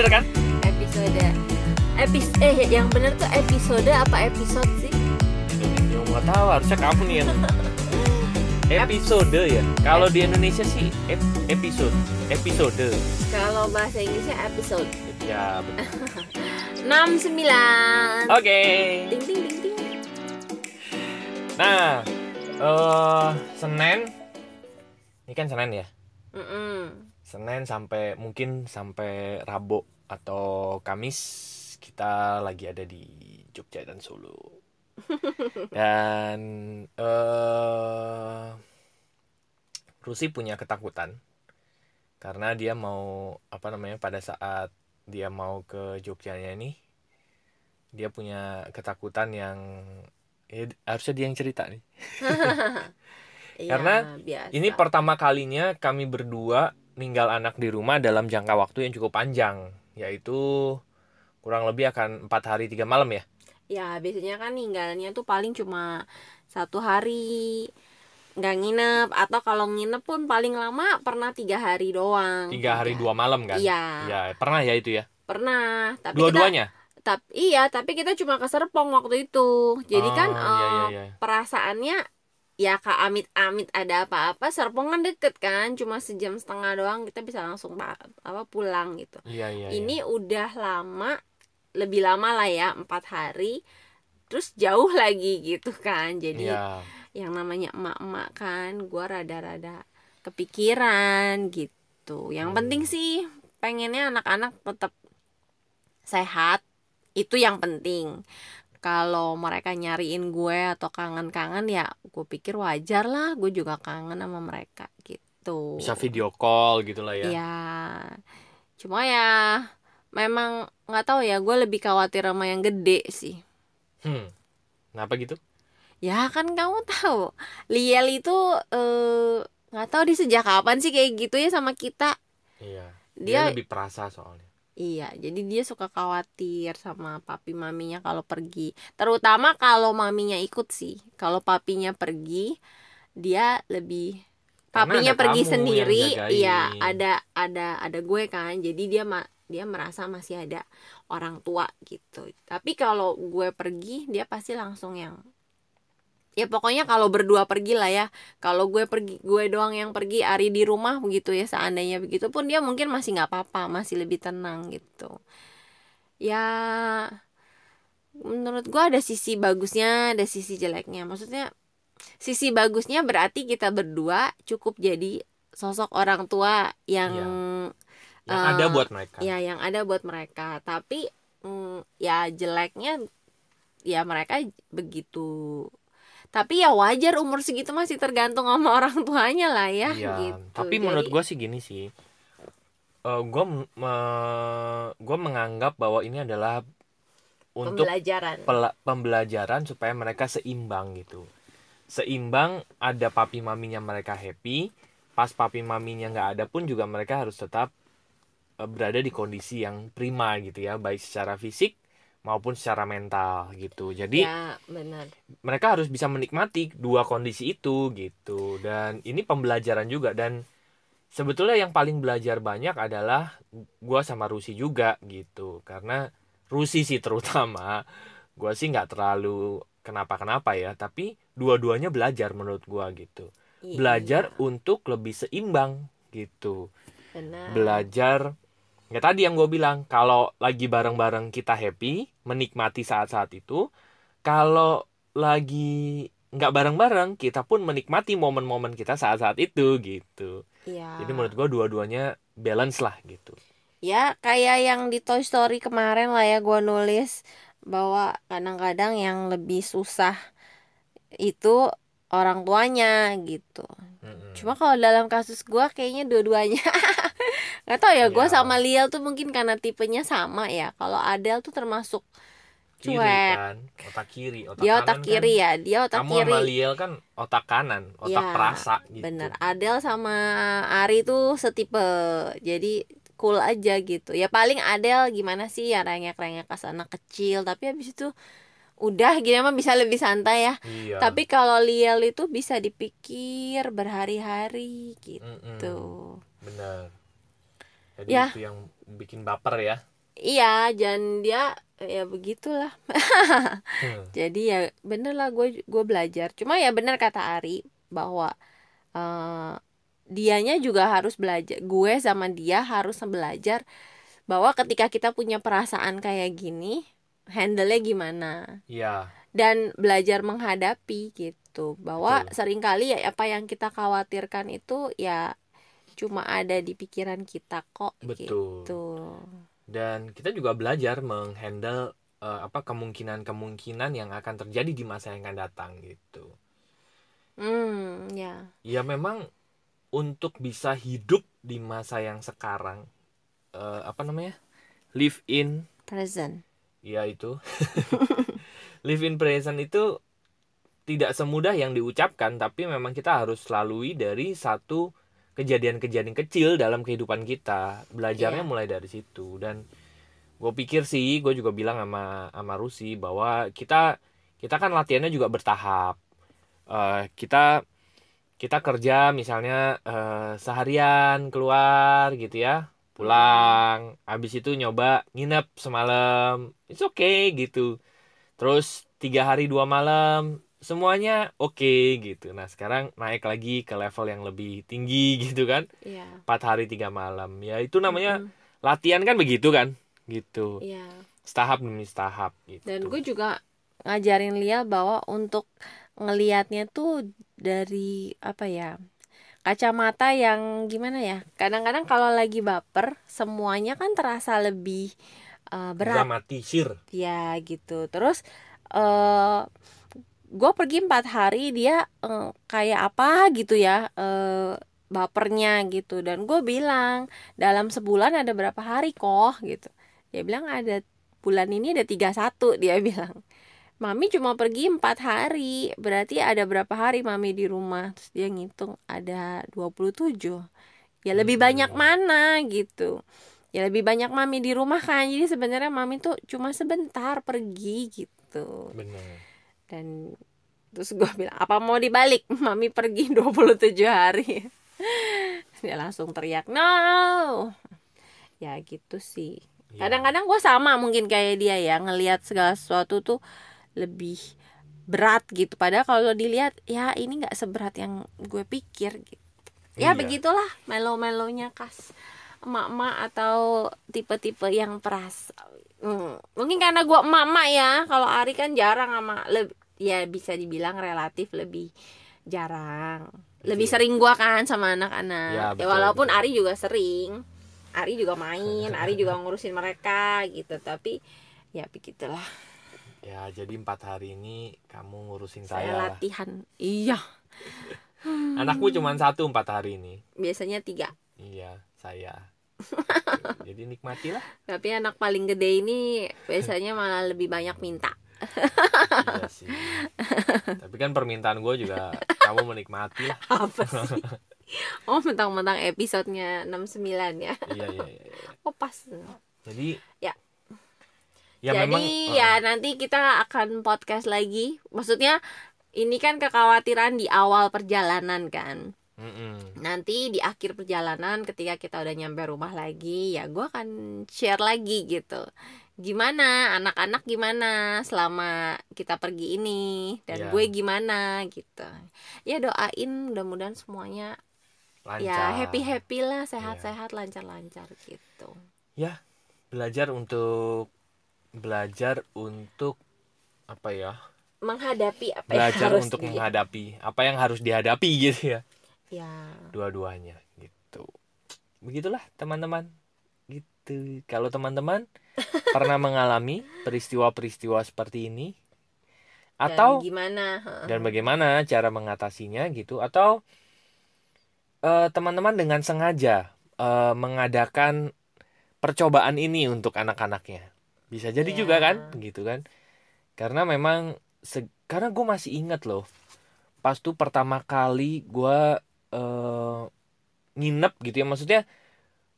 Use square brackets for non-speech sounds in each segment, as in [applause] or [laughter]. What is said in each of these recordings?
Bener kan? episode epis eh yang bener tuh episode apa episode sih Ya nggak tahu harusnya kamu nih yang [laughs] episode ya. Kalau di Indonesia sih ep- episode, episode. kalau bahasa Inggrisnya episode Ya benar. [laughs] 69 Oke. ding ding ding ding Nah, eh Senin. Ini kan Senin ya. Mm-mm. Senin sampai mungkin sampai Rabu atau Kamis kita lagi ada di Jogja dan Solo. [laughs] dan eh Rusi punya ketakutan karena dia mau apa namanya pada saat dia mau ke Jogjanya ini dia punya ketakutan yang ya, harusnya dia yang cerita nih. [laughs] Iya, Karena biasa. Ini pertama kalinya kami berdua ninggal anak di rumah dalam jangka waktu yang cukup panjang, yaitu kurang lebih akan empat hari tiga malam ya. ya biasanya kan ninggalnya tuh paling cuma satu hari nggak nginep atau kalau nginep pun paling lama pernah tiga hari doang Tiga hari dua malam kan? iya Ya pernah ya itu ya. pernah tapi Dua-duanya. tapi iya tapi kita cuma ke Serpong waktu itu jadi kan Oh, iya, iya, eh, iya. perasaannya ya kak amit-amit ada apa-apa Serpong kan deket kan cuma sejam setengah doang kita bisa langsung pa- apa pulang gitu Iya iya. ini udah lama lebih lama lah ya empat hari terus jauh [laughs] lagi gitu kan jadi Iya. yang namanya emak-emak kan gua rada-rada kepikiran gitu yang Hmm. penting sih pengennya anak-anak tetap sehat itu yang penting kalau mereka nyariin gue atau kangen-kangen ya gue pikir wajar lah gue juga kangen sama mereka gitu Bisa video call gitu lah ya. Iya. Cuma ya memang nggak tahu ya gue lebih khawatir sama yang gede sih. Hmm. Kenapa gitu? Ya kan kamu [laughs] tahu Liel itu eh, nggak tahu di sejak kapan sih kayak gitu ya sama kita. Iya. Dia, Dia lebih perasa soalnya. Iya, jadi dia suka khawatir sama papi maminya kalau pergi. Terutama kalau maminya ikut sih. Kalau papinya pergi, dia lebih papinya pergi sendiri iya ada ada ada gue kan jadi dia ma dia merasa masih ada orang tua gitu tapi kalau gue pergi dia pasti langsung yang ya pokoknya kalau berdua pergi lah ya. Kalau gue pergi gue doang yang pergi Ari di rumah begitu ya seandainya begitu pun dia mungkin masih nggak apa-apa masih lebih tenang gitu. Ya menurut gue ada sisi bagusnya ada sisi jeleknya. Maksudnya sisi bagusnya berarti kita berdua cukup jadi sosok orang tua yang Yang Eh, ada buat mereka. ya yang ada buat mereka. Tapi mm, ya jeleknya ya mereka begitu tapi ya wajar umur segitu masih tergantung sama [laughs] orang tuanya lah ya Iya, gitu tapi menurut Jadi, gue sih gini sih. Eh gue gue menganggap bahwa ini adalah untuk pembelajaran pela- pembelajaran supaya mereka seimbang gitu. Seimbang ada papi maminya mereka happy, pas papi maminya nggak ada pun juga mereka harus tetap eh, berada di kondisi yang prima gitu ya, baik secara fisik maupun secara mental gitu. Jadi ya benar. mereka harus bisa menikmati dua kondisi itu gitu. Dan ini pembelajaran juga. Dan sebetulnya yang paling belajar banyak adalah gua sama Rusi juga gitu. Karena Rusi sih terutama gua sih nggak terlalu kenapa-kenapa ya. Tapi dua-duanya belajar menurut gua gitu. Iya, belajar untuk lebih seimbang gitu. Benar. Belajar ya tadi yang gue bilang kalau lagi bareng-bareng kita happy menikmati saat-saat itu kalau lagi nggak bareng-bareng kita pun menikmati momen-momen kita saat-saat itu gitu Iya. jadi menurut gue dua-duanya balance lah gitu ya kayak yang di Toy Story kemarin lah ya gue nulis bahwa kadang-kadang yang lebih susah itu orang tuanya gitu Mm-mm. cuma kalau dalam kasus gue kayaknya dua-duanya [laughs] nggak tahu ya gue Iya. sama Liel tuh mungkin karena tipenya sama ya. Kalau Adel tuh termasuk kiri cuek. kan otak kiri otak dia kanan otak kan- kiri ya dia otak kamu kiri. sama Liel kan otak kanan otak Ya, perasa gitu. bener. Adel sama Ari tuh setipe jadi cool aja gitu. Ya paling Adel gimana sih ya rengek-rengek kas anak kecil tapi habis itu udah gini mah bisa lebih santai ya. Iya. Tapi kalau Liel itu bisa dipikir berhari-hari gitu. Mm-mm. bener jadi Ya. itu yang bikin baper ya iya dan dia ya begitulah [laughs] Hmm. jadi ya bener lah gue gue belajar cuma ya bener kata Ari bahwa eh, dianya juga harus belajar gue sama dia harus belajar bahwa ketika kita punya perasaan kayak gini handle-nya gimana Iya, dan belajar menghadapi gitu bahwa Betul. sering kali ya apa yang kita khawatirkan itu ya cuma ada di pikiran kita kok Betul. gitu dan kita juga belajar menghandle eh, apa kemungkinan-kemungkinan yang akan terjadi di masa yang akan datang gitu. hmm ya Ya memang untuk bisa hidup di masa yang sekarang eh, apa namanya? live in present ya itu. [laughs] live in present itu tidak semudah yang diucapkan tapi memang kita harus lalui dari satu kejadian-kejadian kecil dalam kehidupan kita. Belajarnya Iya. mulai dari situ. Dan gue pikir sih gue juga bilang sama sama Rusi bahwa kita kita kan latihannya juga bertahap. Eh, kita kita kerja misalnya eh, seharian keluar gitu ya pulang. Habis itu nyoba nginep semalam. It's okay gitu. Terus tiga hari dua malam semuanya oke gitu. Nah sekarang naik lagi ke level yang lebih tinggi [laughs] gitu kan. Iya. empat hari tiga malam. Ya itu namanya Mm-mm. latihan kan begitu kan? Gitu. Iya. setahap demi setahap gitu. Dan gue juga ngajarin Lia bahwa untuk ngelihatnya tuh dari apa ya kacamata yang gimana ya? Kadang-kadang kalau lagi baper semuanya kan terasa lebih eh, berat. Dramatisir. Ya gitu. Terus eh gue pergi empat hari dia eh, kayak apa gitu ya eh bapernya gitu. Dan gue bilang dalam sebulan ada berapa hari kok? gitu. Dia bilang ada bulan ini ada 31 [laughs] dia bilang. Mami cuma pergi empat hari Berarti ada berapa hari Mami di rumah? Terus dia ngitung ada 27 Ya lebih Hmm. banyak mana? gitu. Ya lebih banyak Mami di rumah kan Jadi sebenarnya Mami tuh cuma sebentar pergi gitu. Bener Dan terus gue bilang Apa mau dibalik [laughs] Mami pergi 27 hari [laughs] Dia langsung teriak No Ya gitu sih Ya. Kadang-kadang gue sama mungkin kayak dia ya ngelihat segala sesuatu tuh lebih berat gitu. Padahal kalau dilihat ya ini nggak seberat yang gue pikir gitu. Ya Iya. begitulah melo-melonya kas emak-emak atau tipe-tipe yang peras. Hmm, Mungkin karena gue emak-emak ya. Kalau Ari kan jarang sama ya bisa dibilang relatif lebih jarang. Lebih Betul. sering gua kan sama anak-anak. Ya, Ya, walaupun betul. Ari juga sering. Ari juga main, Ari juga [laughs] ngurusin mereka gitu. Tapi ya begitulah. ya jadi empat hari ini kamu ngurusin Saya saya, lah. latihan. Iya, [laughs] anakku cuma satu empat hari ini biasanya tiga. iya saya [laughs] jadi nikmatilah Tapi anak paling gede ini biasanya malah lebih banyak minta. Iya sih tapi kan permintaan gue juga kamu menikmati lah [laughs] Apa sih? Oh, mentang-mentang episodenya 69 ya. iya iya iya iya. Oh, pas. jadi Ya. ya Jadi memang ya nanti kita akan podcast lagi. Maksudnya ini kan kekhawatiran di awal perjalanan kan. uh, mm-mm. Nanti di akhir perjalanan ketika kita udah nyampe rumah lagi, ya gue akan share lagi gitu. Gimana? Anak-anak gimana selama kita pergi ini? Dan Ya. gue gimana? Gitu. Ya doain mudah-mudahan semuanya lancar ya happy happy lah, sehat-sehat, lancar-lancar gitu. belajar untuk belajar untuk apa ya? Menghadapi apa yang belajar harus untuk di- menghadapi apa yang harus dihadapi gitu ya. Ya. Dua-duanya gitu. Begitulah teman-teman. Gitu. Kalau teman-teman pernah mengalami peristiwa-peristiwa seperti ini? Dan atau gimana? Dan bagaimana cara mengatasinya gitu? Atau eh, teman-teman dengan sengaja eh, mengadakan percobaan ini untuk anak-anaknya? Bisa jadi Ya. juga kan? Gitu kan? Karena memang se- karena gue masih ingat loh pas tuh pertama kali gue eh, nginep gitu ya. Maksudnya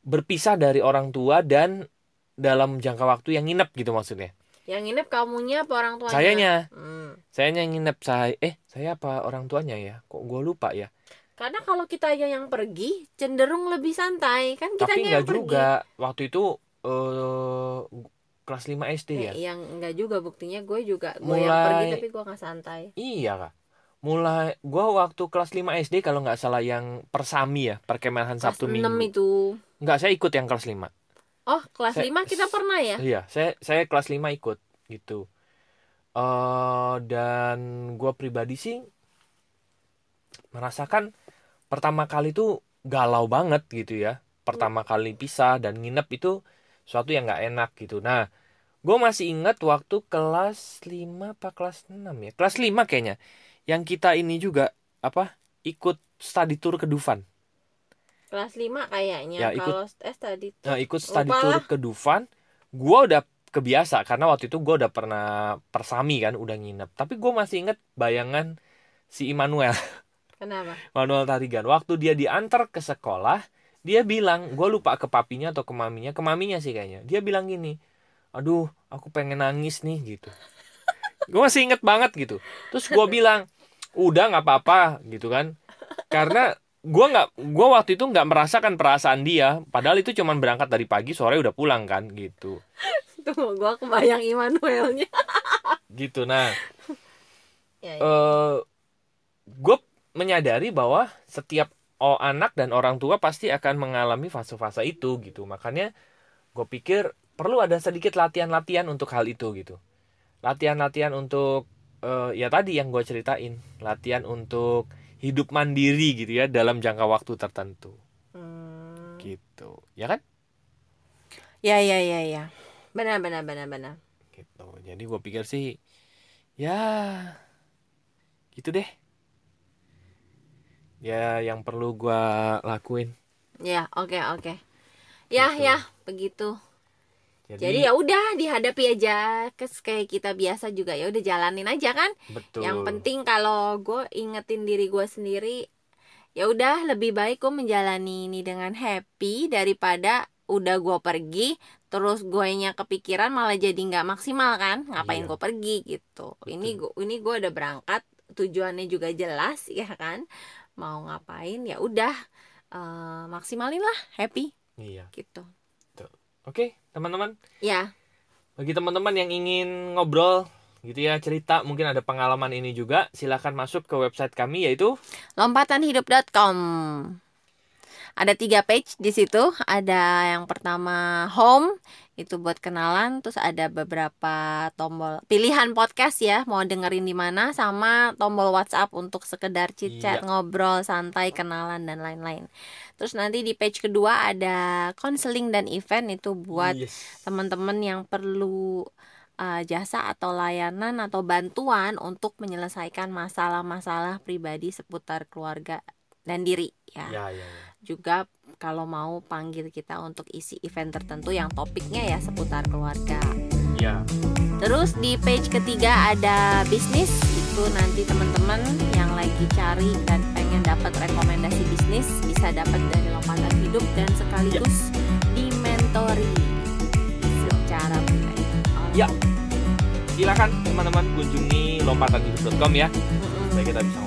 berpisah dari orang tua dan dalam jangka waktu yang nginep gitu maksudnya. Yang nginep kamunya apa orang tuanya? Sayanya. Hmm. saya yang nginep. Saya eh saya apa orang tuanya ya? Kok gue lupa ya? Karena kalau kita aja yang pergi cenderung lebih santai. Kan kita tapi yang nggak pergi. juga. Waktu itu eh kelas 5 SD ya. Eh, yang enggak juga. Buktinya gue juga gue yang Mulai- pergi tapi gue nggak santai. Iya kak. Mulai gua waktu kelas 5 SD kalau nggak salah yang persami ya, perkemahan kelas Sabtu 6 Minggu. itu. Nggak, saya ikut yang kelas 5. Oh kelas Saya- 5 kita pernah ya Iya, saya saya kelas 5 ikut gitu. eh dan gua pribadi sih merasakan pertama kali tuh galau banget gitu ya. Pertama kali pisah dan nginep itu suatu yang nggak enak gitu. Nah, gue masih ingat waktu kelas 5 apa kelas 6 ya? Kelas 5 kayaknya. Yang kita ini juga apa? Ikut study tour ke Dufan. Kelas 5 kayaknya Ya, ikut- kalau eh tadi Nah, ikut study Lupa tour lah. ke Dufan, gua udah kebiasa karena waktu itu gua udah pernah persami kan, udah nginep. Tapi gua masih inget bayangan si Immanuel, [laughs] kenapa Manuel Tarigan. Waktu dia diantar ke sekolah, dia bilang, gua lupa ke papinya atau ke maminya, ke maminya sih kayaknya. Dia bilang gini, aduh, aku pengen nangis nih gitu. Gue masih inget banget gitu. Terus gua bilang, udah nggak apa-apa gitu kan, karena gua nggak gua waktu itu nggak merasakan perasaan dia. Padahal itu cuman berangkat dari pagi sore udah pulang kan gitu. [laughs] Tuh gue kebayang Immanuelnya. [laughs] Gitu nah. Ya, ya. eh gue menyadari bahwa setiap oh, anak dan orang tua pasti akan mengalami fase-fase itu gitu. Makanya gue pikir perlu ada sedikit latihan-latihan untuk hal itu gitu. Latihan-latihan untuk eh, ya tadi yang gue ceritain. Latihan untuk hidup mandiri gitu ya dalam jangka waktu tertentu. Hmm. gitu. Ya kan? Ya ya ya ya. Benar benar benar benar. Gitu. Jadi gue pikir sih ya gitu deh. Ya yang perlu gue lakuin. Ya oke oke. Ya Gitu. ya begitu jadi, jadi ya udah dihadapi aja. Kes kayak kita biasa juga ya udah jalanin aja kan? Betul. Yang penting kalau gue ingetin diri gue sendiri ya udah lebih baik gue menjalani ini dengan happy daripada udah gue pergi terus gue nya kepikiran malah jadi nggak maksimal kan? Ngapain Iya. gue pergi gitu. Ini gue ini gue udah berangkat tujuannya juga jelas [laughs] ya kan? Mau ngapain ya udah eh, maksimalin lah happy. Iya. Gitu. Oke teman-teman? Ya bagi teman-teman yang ingin ngobrol gitu ya cerita mungkin ada pengalaman ini juga silahkan masuk ke website kami yaitu lompatanhidup.com ada tiga page di situ. Ada yang pertama home itu buat kenalan terus ada beberapa tombol pilihan podcast ya mau dengerin di mana sama tombol WhatsApp untuk sekedar chit chat Iya. ngobrol santai kenalan dan lain-lain terus nanti di page kedua ada konseling dan event itu buat Yes. teman-teman yang perlu uh, jasa atau layanan atau bantuan untuk menyelesaikan masalah-masalah pribadi seputar keluarga dan diri ya. ya ya, ya. Juga kalau mau panggil kita untuk isi event tertentu yang topiknya ya seputar keluarga. ya Terus di page ketiga ada bisnis itu nanti teman-teman yang lagi cari dan pengen dapat rekomendasi bisnis bisa dapat dari lompatan hidup dan sekaligus dimentori secara pribadi. Ya. silakan teman-teman kunjungi lompatanhidup.com ya Mm-mm. supaya kita bisa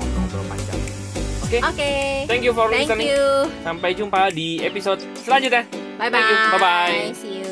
oke Oke. thank you for Thank listening you. sampai jumpa di episode selanjutnya Bye Thank you. bye. Bye-bye. See you.